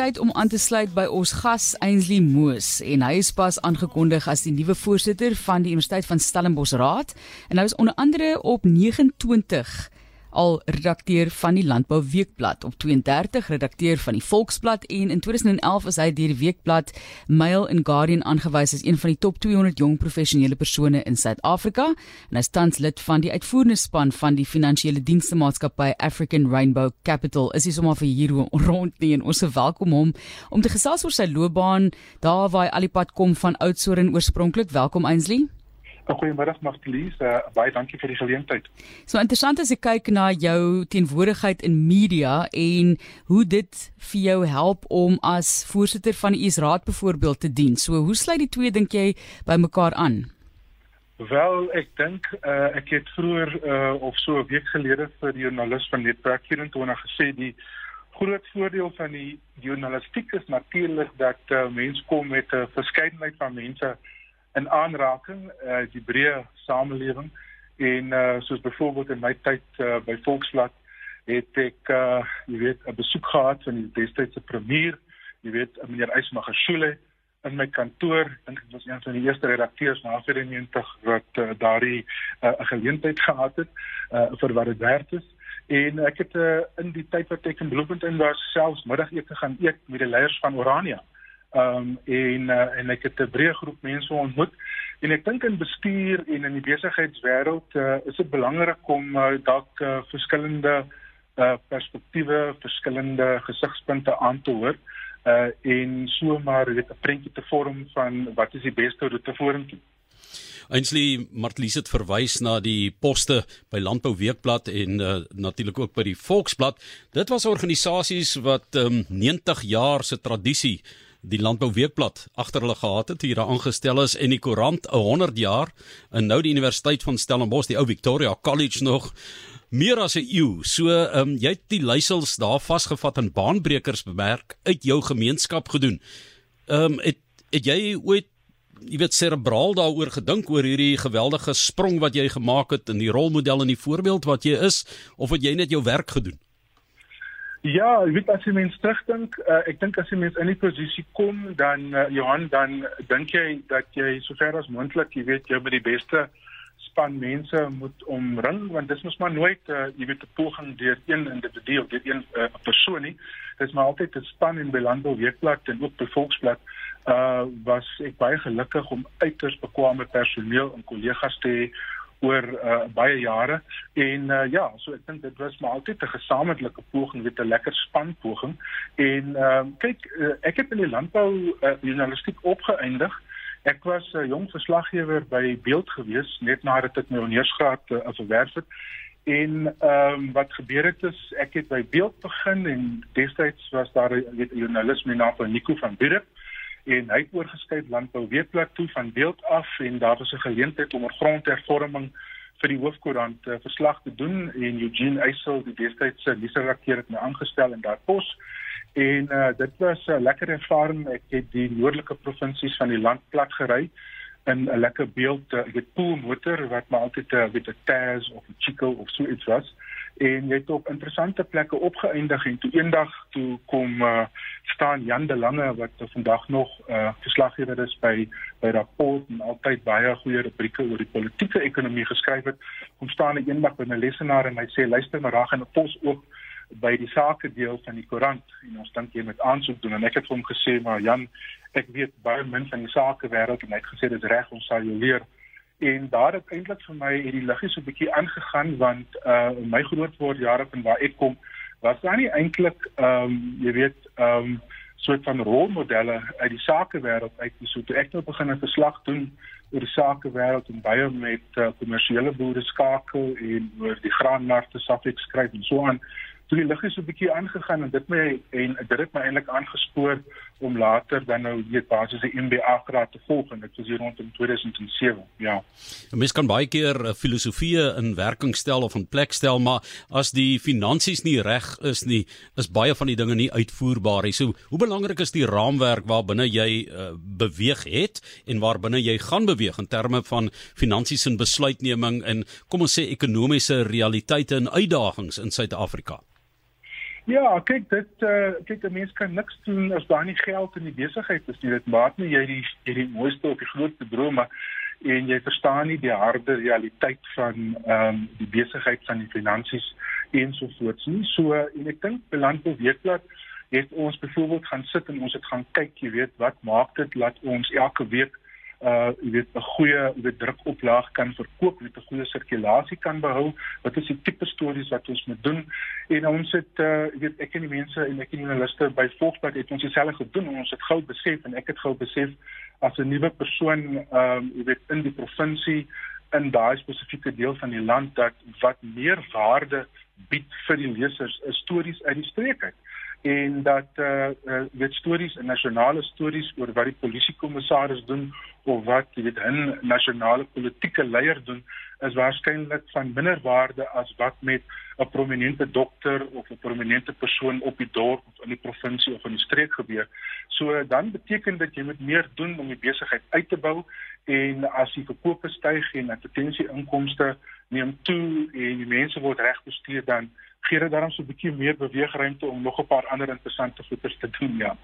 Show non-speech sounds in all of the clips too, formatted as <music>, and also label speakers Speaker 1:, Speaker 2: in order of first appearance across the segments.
Speaker 1: tyd om aan te sluit by ons gas Ainsley Moos. En hy is pas aangekondig as die nuwe voorsitter van die Universiteit van Stellenbosch Raad. En hy is onder andere op 29 al redakteur van die Landbou Weekblad. Op 32 redakteur van die Volksblad en in 2011 is hy deur die Weekblad Mail and Guardian aangewys as een van die top 200 jong professionele persone in Suid-Afrika en hy is tans lid van die uitvoerende span van die finansiële dienste maatskappy African Rainbow Capital. Is hy sommer vir hier <laughs> rond nie en ons verwelkom hom om te gesels oor sy loopbaan daar waar hy alipad kom van Oudtshoorn oorspronklik. Welkom Ainsley
Speaker 2: Goeiemôre Magdalies, uh, baie dankie vir die geleentheid.
Speaker 1: So interessant as ek kyk na jou teenwoordigheid in media en hoe dit vir jou help om as voorsitter van die Israad byvoorbeeld te dien. So hoe sluit die twee dink jy by mekaar aan?
Speaker 2: Wel, ek dink uh, ek het vroeër uh, of so 'n week gelede vir die joernalis van Netwerk 24 gesê die groot voordeel van die journalistiek is natuurlik dat uh, mense kom met 'n verskeidenheid van mense in aanraking uh, die breë samelewing en uh, soos byvoorbeeld in my tyd uh, by Volksblad het ek uh, jy weet 'n besoek gehad van die destydse premier jy weet meneer Ysmagashule in my kantoor. Dink ek was een van die eerste redakteurs na 94 wat uh, daardie 'n uh, geleentheid gehad het uh, vir wat dit werd is. En ek het uh, in die tyd wat ek in Bloemfontein was selfs middagete gaan eet met die leiers van Orania. Ehm um, en uh, en ek het 'n breë groep mense ontmoet en ek dink in bestuur en in die besigheidswêreld uh, is dit belangrik om uh, dalk uh, verskillende uh, perspektiewe, verskillende gesigspunte aan te hoor uh, en so maar weet 'n prentjie te vorm van wat is die beste roete vorentoe.
Speaker 3: Ainsley Martlies het verwys na die poste by Landbou Weekblad en uh, natuurlik ook by die Volksblad. Dit was organisasies wat um, 90 jaar se tradisie die Landbou Weekblad agter hulle gehad het hier aangestel is en die koerant 'n 100 jaar en nou die Universiteit van Stellenbosch die ou Victoria College nog meer as 'n eeu. So ehm um, jy het die leiersels daar vasgevat en baanbrekers bemerk uit jou gemeenskap gedoen. Ehm um, het het jy ooit jy weet serebraal daaroor gedink oor hierdie geweldige sprong wat jy gemaak het in die rolmodel en die voorbeeld wat jy is of het jy net jou werk gedoen?
Speaker 2: Ja, ek weet as jy mens terugdink, uh, ek dink as jy mens in die posisie kom dan uh, Johan dan dink jy dat jy sover as moontlik, jy weet jy met die beste span mense moet omring want dit is mos maar nooit uh, jy weet 'n poging deur een individu of deur een uh, persoon nie. Dit is maar altyd 'n span in Belandel Weekblad en ook by Volksblad. Uh was ek baie gelukkig om uiters bekwame personeel en kollegas te hê oor uh, baie jare en uh, ja, so ek dink dit was maar altyd 'n gesamentlike poging, weet 'n lekker span poging. En ehm uh, kyk, uh, ek het in die landbou uh, journalistiek opgeëindig. Ek was 'n uh, jong verslaggewer by Beeld gewees net nadat ek my honeursgraad uh, verwerf het. En ehm um, wat gebeur het is ek het by Beeld begin en destyds was daar 'n joernalis met naam van Nico van Bierup en hy het oorgeskryf landbou weekblad toe van beeld af en daar was 'n geleentheid om 'n grondhervorming vir die hoofkoerant uh, verslag te doen en Eugene Eysel die destydse leserredakteur het my aangestel in daardie pos. En uh, dit was 'n lekker ervaring. Ek het die noordelike provinsies van die land plat gery in 'n lekker beeld uh, ek het poolmotor wat maar altyd 'n uh, 'n Taz of 'n Chico of so iets was. En jy het op interessante plekke opgeëindig en toe eendag toe kom uh, staan Jan de Lange wat vandag nog uh, verslaggewer is by by rapport en altyd baie goeie rubrieke oor die politieke ekonomie geskryf het kom staan hy eendag by 'n lesenaar en hy sê luister maar reg en pos ook by die sake deel van die koerant. En ons dink jy moet aansoek doen en ek het vir hom gesê maar Jan ek weet baie min van die sake wêreld en hy het gesê dit is reg ons sal jou leer. En daar het eintlik vir my hierdie liggie so 'n bietjie aangegaan want uh my groot word jare van waar ek kom was daar nie eintlik ehm um, jy weet ehm um, soort van rolmodelle uit die sakewêreld uit so toe ek nou begin 'n verslag doen oor die sakewêreld en baie met uh, kommersiële boere skakel en oor die graanmarkte Safex skryf en so aan toe die lig is so 'n bietjie aangegaan en dit my en dit het my eintlik aangespoor om later dan nou weet basies 'n MBA graad te volg en dit was hier rondom 2007 ja.
Speaker 3: Mens kan baie keer eh, filosofie in werking stel of in plek stel maar as die finansies nie reg is nie is baie van die dinge nie uitvoerbaar nie. So hoe belangrik is die raamwerk waarbinne jy uh, beweeg het en waarbinne jy gaan beweeg in terme van finansies en besluitneming en kom ons sê ekonomiese realiteite en uitdagings in Suid-Afrika?
Speaker 2: Ja, kyk dit uh, kyk 'n mens kan niks doen as daar nie geld in die besigheid is nie. Dit maak nie jy die jy die mooiste of die grootste drome en jy verstaan nie die harde realiteit van ehm um, die besigheid van die finansies ensovoorts nie. So en ek dink Landbou Weekblad het ons byvoorbeeld gaan sit en ons het gaan kyk, jy weet, wat maak dit dat ons elke week uh jy weet 'n goeie jy weet drukoplaag kan verkoop met 'n goeie sirkulasie kan behou. Wat is die tipe stories wat ons moet doen. En ons het uh jy weet ek en die mense en ek en die journaliste by Volksblad het ons dieselfde gedoen en ons het gou besef en ek het gou besef as 'n nuwe persoon um jy weet in die provinsie in daai spesifieke deel van die land dat wat meer waarde bied vir die lesers is stories uit die streek uit en dat eh uh, weet stories en nasionale stories oor wat die polisiekommissaris doen of wat jy weet 'n nasionale politieke leier doen is waarskynlik van minder waarde as wat met 'n prominente dokter of 'n prominente persoon op die dorp of in die provinsie of in die streek gebeur. So dan beteken dit jy moet meer doen om die besigheid uit te bou en as die verkope styg en advertensie inkomste neem toe en die mense word reg bestuur dan gee dit daarom so 'n bietjie meer beweegruimte om nog 'n paar ander interessante goeders te doen, ja.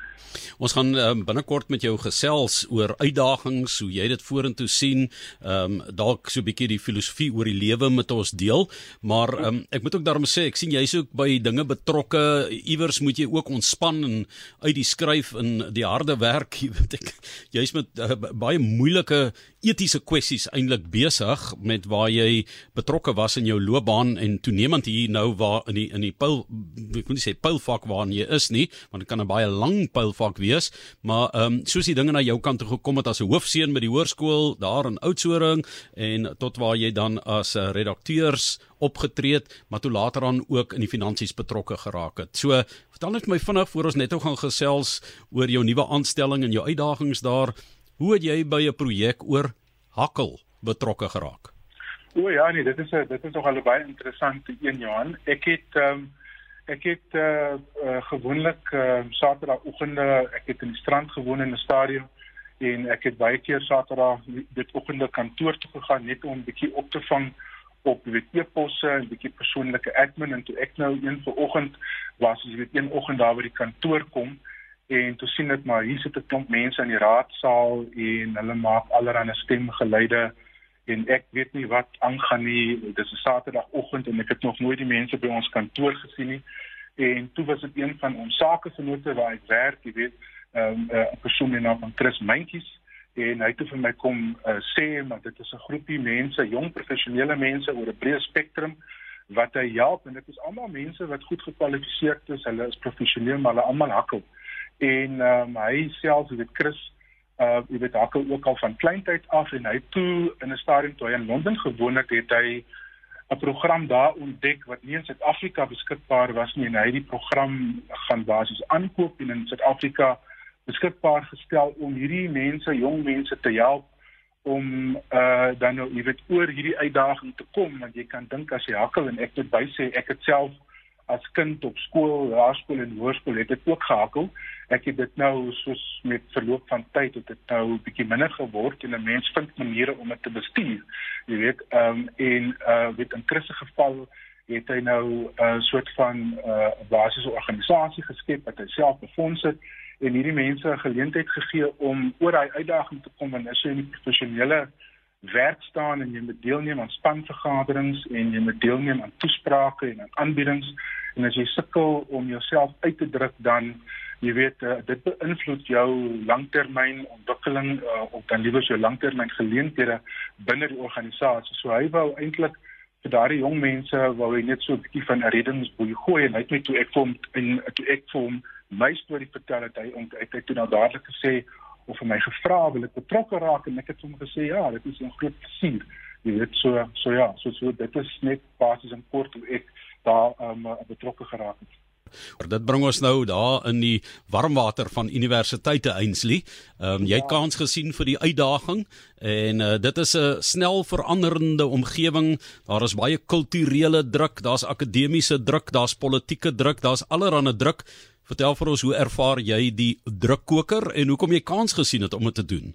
Speaker 3: Ons gaan um, binnekort met jou gesels oor uitdagings, hoe jy dit vorentoe sien, ehm um, dalk so 'n bietjie die filosofie oor die lewe met ons deel, maar um, ek moet ook daarom sê ek sien jy's ook by dinge betrokke. Iewers moet jy ook ontspan en uit die skryf en die harde werk, <laughs> jy weet ek jy's met uh, baie moeilike etiese kwessies eintlik besig met waar jy betrokke was in jou loopbaan en toenemend hier nou waar in die in die pyl ek moet nie sê pylvak waarin jy is nie want dit kan 'n baie lang pylvak wees maar ehm um, soos die dinge na jou kant toe gekom het as 'n hoofseun by die hoërskool daar in Oudtshoorn en tot waar jy dan as 'n redakteurs opgetree het maar toe later aan ook in die finansies betrokke geraak het. So vertel net my vinnig voor ons net ook gaan gesels oor jou nuwe aanstelling en jou uitdagings daar. Hoe het jy by 'n projek oor hakkel betrokke geraak?
Speaker 2: O ja, nee, dit is 'n dit is nog al baie interessante een Johan. Ek het ehm um, ek het uh, uh gewoonlik uh Saterdagoggende ek het in die strand gewoon in 'n stadion en ek het baie keer Saterdag dit oggende kantoor toe gegaan net om 'n bietjie op te vang op weet e-posse en 'n bietjie persoonlike admin en toe ek nou een vanoggend was, jy weet een oggend daar by die kantoor kom en toe sien ek maar hier sit 'n klomp mense in die raadsaal en hulle maak allerlei stemgeluide en ek weet nie wat aangaan nie. Dis 'n Saterdagoggend en ek het nog nooit die mense by ons kantoor gesien nie. En toe was dit een van ons sakevernote waar ek werk, jy weet, ehm, 'n um, persoon met naam van Chris Mentjies en hy het vir my kom uh, sê maar dit is 'n groepie mense, jong professionele mense oor 'n breë spektrum wat hy help en dit is almal mense wat goed gekwalifiseer is. Hulle is professioneel, maar hulle almal hakkel. En ehm um, hy self, weet Chris uh jy weet hakkel ook al van kleintyd af en hy toe in 'n stadium toe hy in Londen gewoon het, het hy 'n program daar ontdek wat nie in Suid-Afrika beskikbaar was nie en hy het die program gaan basies aankoop en in Suid-Afrika beskikbaar gestel om hierdie mense, jong mense te help om uh dan nou jy weet oor hierdie uitdaging te kom. Want jy kan dink as jy hakkel en ek moet bysê ek het self as kind op skool, laerskool en hoërskool het dit ook gehakkel. Ek het dit nou soos met verloop van tyd het dit nou bietjie minder geword en 'n mens vind maniere om dit te bestuur. Jy weet, ehm um, en uh weet in Chris se geval het hy nou 'n uh, soort van 'n uh, basiese organisasie geskep wat hy self befonds het en hierdie mense 'n geleentheid gegee om oor daai uitdaging te kom en is so in die professionele werk staan en jy moet deelneem aan spanvergaderings en jy moet deelneem aan toesprake en aan aanbiedings en as jy sukkel om jouself uit te druk dan jy weet uh, dit beïnvloed jou langtermyn ontwikkeling uh, of dan liewer jou langtermyn geleenthede binne die organisasie. So hy wou eintlik vir daardie jong mense wou hy net so 'n bietjie van 'n reddingsboei gooi en hy het my toe ek kom en toe ek vir hom my storie vertel het hy ont, ek het toe nou dadelik gesê of vir my gevra wil ek betrokke raak en ek het hom gesê ja, dit is 'n groot plesier. Jy weet so so ja, so so dit is net basies in kort hoe ek daar um, betrokke geraak het.
Speaker 3: Maar dit bring ons nou daar in die warmwater van universiteite Ainslie. Ehm um, jy het ja. kans gesien vir die uitdaging en uh, dit is 'n snel veranderende omgewing. Daar is baie kulturele druk, daar's akademiese druk, daar's politieke druk, daar's allerlei druk. Vertel vir ons hoe ervaar jy die drukkoker en hoekom jy kans gesien het om dit te doen?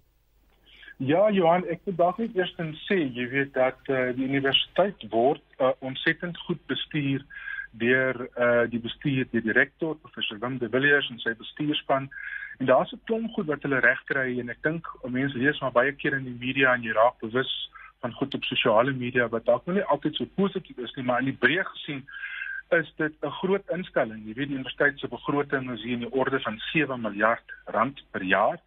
Speaker 2: Ja, Johan, ek wil dalk net eers sê, jy weet dat uh, die universiteit word uh, ontsettend goed bestuur deur uh die bestuur, die direkteur, professor Wim de Villiers en sy bestuurspan. En daar's 'n klomp goed wat hulle regkry en ek dink mense lees maar baie keer in die media en jy raak bewus van goed op sosiale media wat dalk nie altyd so positief is nie, maar in die breë gesien is dit 'n groot instelling. Jy weet die universiteit se begroting is hier in die orde van 7 miljard rand per jaar.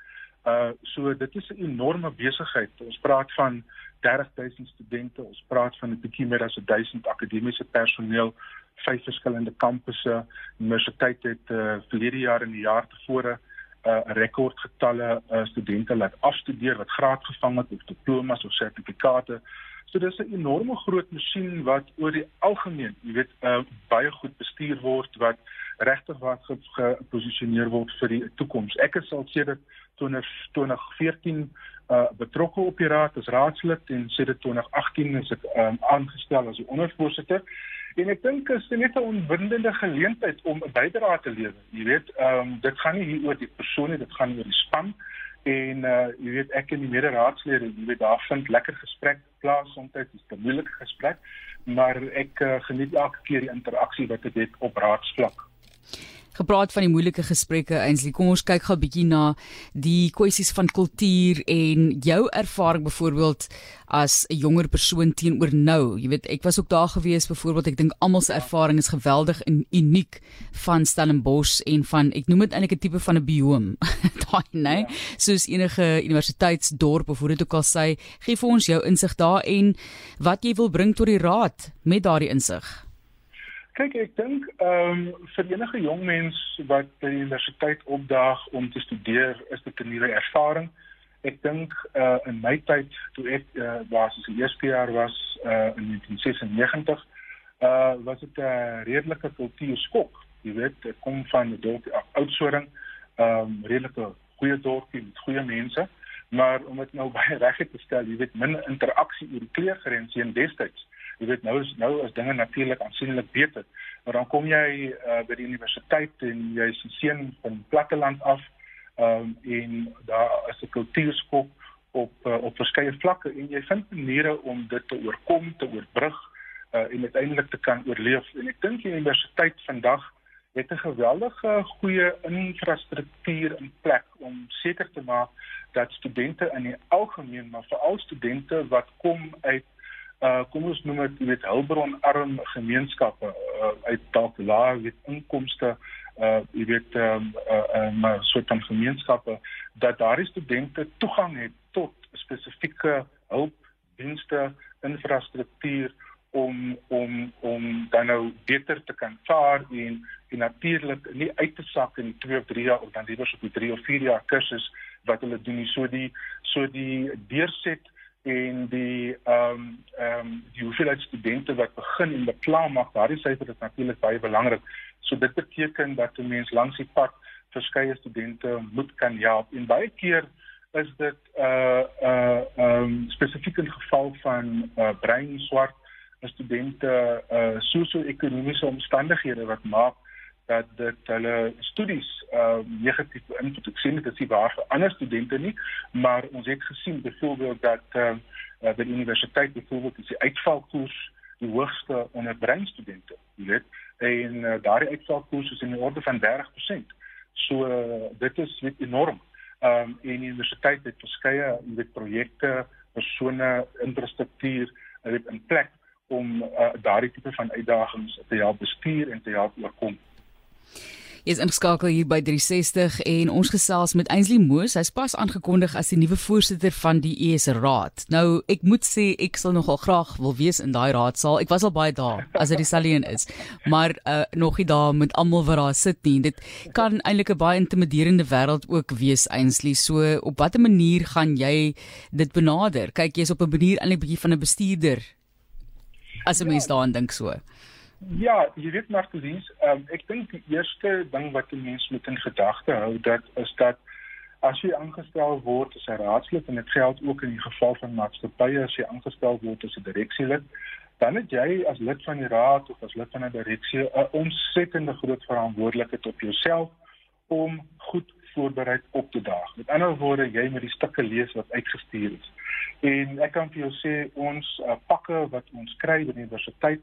Speaker 2: Uh so dit is 'n enorme besigheid. Ons praat van 30000 studente, ons praat van 'n bietjie meer as 1000 akademiese personeel, vyf verskillende kampusse. Die universiteit het uh verlede jaar en die jaar tevore uh rekordgetalle uh studente laat afstudeer wat graad gevang het of diplomas of sertifikate. So dis 'n enorme groot masjien wat oor die algemeen, jy weet, uh baie goed bestuur word wat regtig wat geposisioneer word vir die toekoms. Ek is al sedert 2014 uh betrokke op die raad as raadslid en sedert 2018 is ek um, aangestel as die ondervoorsitter. En ek dink dit is net 'n onwindende geleentheid om 'n bydrae te lewer. Jy weet, ehm um, dit gaan nie hier oor die persoon nie, dit gaan oor die span. En uh jy weet ek en die mederaadslede, jy weet daar vind lekker gesprek plaas soms is dit 'n moeilike gesprek, maar ek uh, geniet elke keer die interaksie wat dit het op raadsvlak
Speaker 1: gepraat van die moeilike gesprekke Ainsley. Kom ons kyk gou 'n bietjie na die kwessies van kultuur en jou ervaring byvoorbeeld as 'n jonger persoon teenoor nou. Jy weet, ek was ook daar gewees byvoorbeeld. Ek dink almal se ervaring is geweldig en uniek van Stellenbosch en van ek noem dit eintlik 'n tipe van 'n bioom. <laughs> Daai, né? Ja. Soos enige universiteitsdorp of hoe dit ook al sê, gee vir ons jou insig daar en wat jy wil bring tot die raad met daardie insig.
Speaker 2: Kyk, ek dink ehm um, vir enige jong mens wat by die universiteit opdaag om te studeer, is dit 'n nuwe ervaring. Ek dink uh in my tyd toe ek uh basies die eerste jaar was uh in 1996, uh was dit 'n redelike kultuurskok. Jy weet, ek kom van 'n dorp Oudtshoorn, ehm um, redelike goeie dorpie met goeie mense, maar om dit nou <laughs> baie reg te stel, jy weet, min interaksie oor die kleurgrense en destyds jy weet nou is nou is dinge natuurlik aansienlik beter. Maar dan kom jy uh, by die universiteit en jy is 'n seun van platteland af um, en daar is 'n kultuurskok op uh, op verskeie vlakke en jy vind maniere om dit te oorkom, te oorbrug uh, en uiteindelik te kan oorleef. En ek dink die universiteit vandag het 'n geweldige goeie infrastruktuur in plek om seker te maak dat studente in die algemeen maar veral studente wat kom uit uh kom ons noem dit met hulpbron arm gemeenskappe uh, uit dalk lae weet inkomste uh jy weet ehm um, uh, um, uh, soort van gemeenskappe dat daardie studente toegang het tot spesifieke hulpdienste infrastruktuur om om om dan nou beter te kan vaar en en natuurlik nie uit te sak in 2 of 3 jaar of dan liewer so 3 of 4 jaar kursus wat hulle doen so die so die deurset en die ehm um, ehm um, die hoeveelheid studente wat begin en beplan maak, daardie syfer is natuurlik baie belangrik. So dit beteken dat 'n mens langs die pad verskeie studente moet kan help. En baie keer is dit 'n uh, 'n uh, ehm um, spesifiek in geval van uh, brein swart studente uh, sosio-ekonomiese omstandighede wat maak dat dit hulle studies uh negatief beïnvloed. Ek sien dit is nie waar vir ander studente nie, maar ons het gesien byvoorbeeld dat uh, uh by die universiteit byvoorbeeld is die uitvalkoers die hoogste onder breinstudente, jy weet, en uh, daardie uitvalkoers is in die orde van 30%. So uh, dit is weet enorm. Um en die universiteit het verskeie met projekte, persone, infrastruktuur, weet in plek om uh, daardie tipe van uitdagings te help bestuur en te help oorkom.
Speaker 1: Jy is ingeskakel hier by 360 en ons gesels met Ainsley Moos. Hy's pas aangekondig as die nuwe voorsitter van die ES Raad. Nou, ek moet sê ek sal nogal graag wil wees in daai raadsaal. Ek was al baie daar as dit Saleen is. Maar uh nog nie daar met almal wat daar sit nie. Dit kan eintlik 'n baie intimiderende wêreld ook wees, Ainsley. So, op watter manier gaan jy dit benader? Kyk, jy's op 'n manier eintlik bietjie van 'n bestuurder. As 'n mens daaraan dink so.
Speaker 2: Ja, jy weet maar presies. Um, ek dink die eerste ding wat 'n mens moet in gedagte hou, dat is dat as jy aangestel word as 'n raadslid en dit geld ook in die geval van maatskappye as jy aangestel word as 'n direksielid, dan het jy as lid van die raad of as lid van 'n direksie 'n ontsettende groot verantwoordelikheid op jouself om goed voorberei op te daag. Met ander woorde, jy moet die stukke lees wat uitgestuur is. En ek kan vir jou sê ons uh, pakke wat ons kry by die universiteit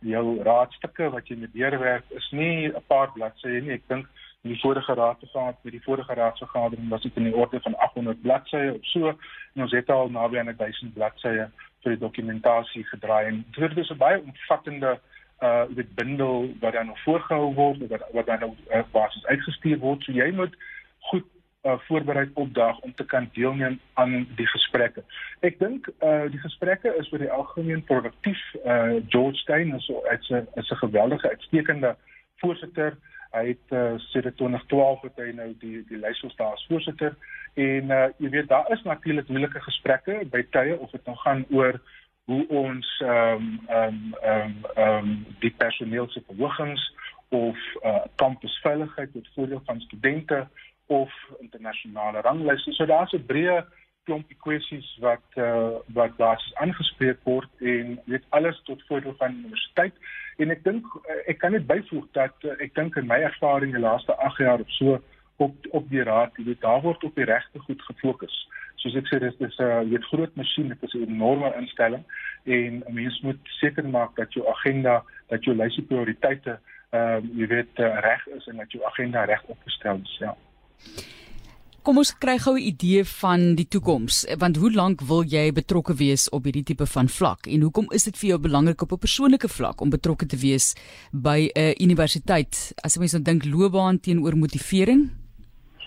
Speaker 2: jou raadstukke wat jy met deurwerk is nie 'n paar bladsye nie. Ek dink in die vorige raadsvergadering met die vorige raadsvergadering was dit in die orde van 800 bladsye of so. En ons het al naby aan 1000 bladsye vir die dokumentasie gedraai. En dit is 'n baie omvattende uh dit bundel wat dan voorgehou word wat wat dan op uh, basis uitgestuur word. So jy moet goed uh, voorberei opdag om te kan deelneem aan die gesprekke. Ek dink uh die gesprekke is vir die algemeen produktief. Uh George Stein is so is 'n is 'n geweldige uitstekende voorsitter. Hy het uh, sedert 2012 het hy nou die die lyshostaar as voorsitter en uh jy weet daar is natuurlik moeilike gesprekke by tye of dit nou gaan oor hoe ons ehm um, ehm um, ehm um, ehm um, die personeel se verhogings of uh kampusveiligheid tot voordeel van studente of internasionale ranglyste. So daar's 'n breë klomp kwessies wat uh, wat daar aangespreek word en dit alles tot voordeel van die universiteit. En ek dink uh, ek kan net byvoeg dat uh, ek dink in my ervaring die laaste 8 jaar of so op op die raad, jy weet daar word op die regte goed gefokus. Soos ek sê dis dis 'n uh, weet groot masjien, dit is 'n enorme instelling en 'n mens moet seker maak dat jou agenda, dat jou lysie prioriteite ehm uh, jy weet uh, reg is en dat jou agenda reg opgestel is, ja.
Speaker 1: Kom ons kry gou 'n idee van die toekoms, want hoe lank wil jy betrokke wees op hierdie tipe van vlak en hoekom is dit vir jou belangrik op 'n persoonlike vlak om betrokke te wees by 'n universiteit? As jy mens nou dink loopbaan teenoor motivering?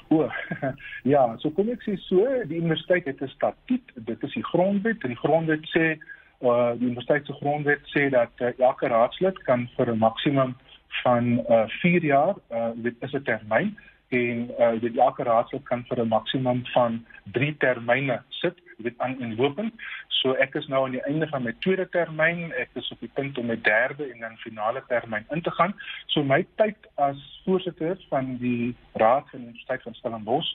Speaker 2: O, <laughs> ja, so kom ek sê so, die universiteit het 'n statuut, dit is die grondwet en die grondwet sê uh die universiteit se grondwet sê dat uh, elke raadslid kan vir 'n maksimum van uh 4 jaar, uh dit is 'n termyn en uh dit elke raadslid kan vir 'n maksimum van 3 termyne sit dit aan inlopend so ek is nou aan die einde van my tweede termyn. Ek is op die punt om my derde en dan finale termyn in te gaan. So my tyd as voorsitter van die raad van universiteit van Stellenbosch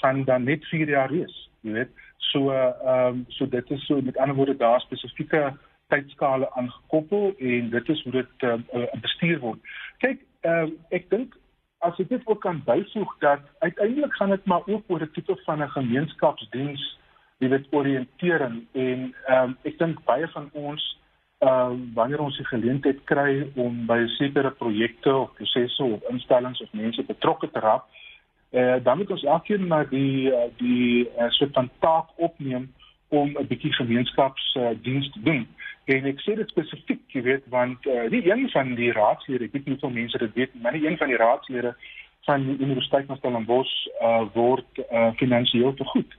Speaker 2: gaan dan net 4 jaar wees jy weet. So ehm um, so dit is so met ander woorde daar spesifieke tydskale aangekoppel en dit is hoe dit uh, bestuur word. Kyk uh, ek dink as ek dit ook kan byvoeg dat uiteindelik gaan dit maar ook oor 'n tipe van 'n gemeenskapsdiens, jy weet oriëntering en ehm um, ek dink baie van ons ehm um, wanneer ons die geleentheid kry om by sekere projekte of prosesse of instellings of mense betrokke te raak, eh uh, dan moet ons elkeen na die die uh, soort van taak opneem om 'n bietjie gemeenskapsdiens uh, te doen. En ek sê dit spesifiek, jy weet, want uh, die een van die raadslede, ek weet nie hoeveel mense dit weet, maar die een van die raadslede van die Universiteit van Stellenbosch uh, word uh, finansiëel te goed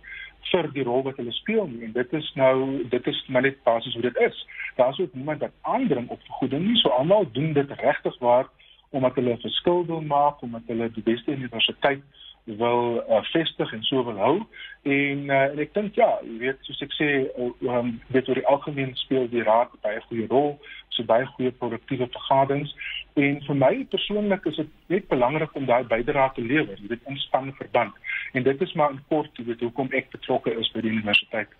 Speaker 2: vir die rol wat hulle speel en dit is nou dit is maar net basies hoe dit is. Daar's ook niemand wat aandring op vergoeding nie, so almal doen dit regtig waar omdat hulle 'n verskil wil maak, omdat hulle die beste universiteit wil uh, vestig en so wil hou. En uh, en ek dink ja jy weet soos ek sê uh, um, dit oor die algemeen speel die raad baie goeie rol so baie goeie produktiewe vergaderings. En vir my persoonlik is dit net belangrik om daai bydrae te lewer jy weet inspanne verband. En dit is maar in kort jy weet hoekom ek betrokke is by die universiteit.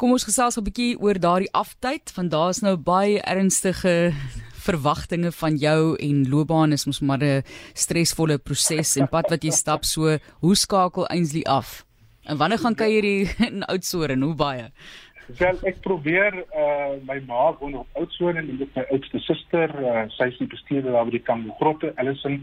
Speaker 1: Kom ons gesels 'n bietjie oor daardie aftyd want daar's nou baie ernstige verwagtinge van jou en loopbaan is mos maar 'n stresvolle proses en pad wat jy stap. So hoe skakel Ainsley af? En wanneer gaan kuier jy <laughs> in Oudtshoorn en hoe baie?
Speaker 2: Wel ek probeer uh my ma woon op Oudtshoorn en dit my oudste suster uh, sy is die bestuurder daar by die Kambo Grotte Ellison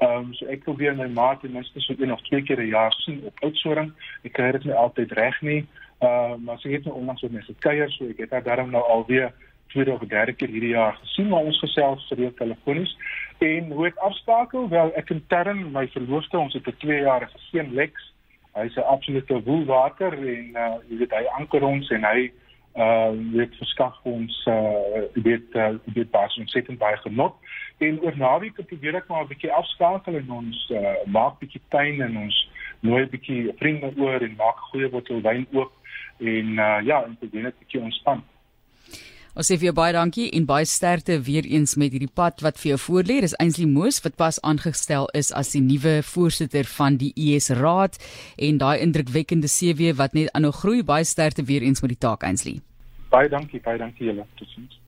Speaker 2: ehm um, so ek probeer my ma ten minste so een of twee keer 'n jaar sien op Oudtshoorn. Ek kry dit nie altyd reg nie. Uh maar sy het nou onlangs met my gekuier so ek het haar daarom nou alweer tweede of derde keer hierdie jaar gesien maar ons gesels gereeld telefonies. En hoe ek afskakel? Wel ek intern my verloofde ons het 'n 2 jaar geseën Lex. Hy's 'n absolute woelwater en uh, jy weet hy anker ons en hy uh weet verskaf ons uh weet uh, weet baie ontsettend baie genot. En oor naweek probeer ek maar 'n bietjie afskakel en ons uh, maak bietjie tuin en ons nooi 'n bietjie vriende oor en maak goeie bottel wyn oop. En uh, ja en probeer net 'n bietjie ontspan
Speaker 1: Ons sê vir jou baie dankie en baie sterkte weer eens met hierdie pad wat vir jou voorlê. Dis Ainsley Moos wat pas aangestel is as die nuwe voorsitter van die ES Raad en daai indrukwekkende CV wat net aanhou groei. Baie sterkte weer eens met die taak Ainsley.
Speaker 2: Baie dankie, baie dankie julle. Totsiens.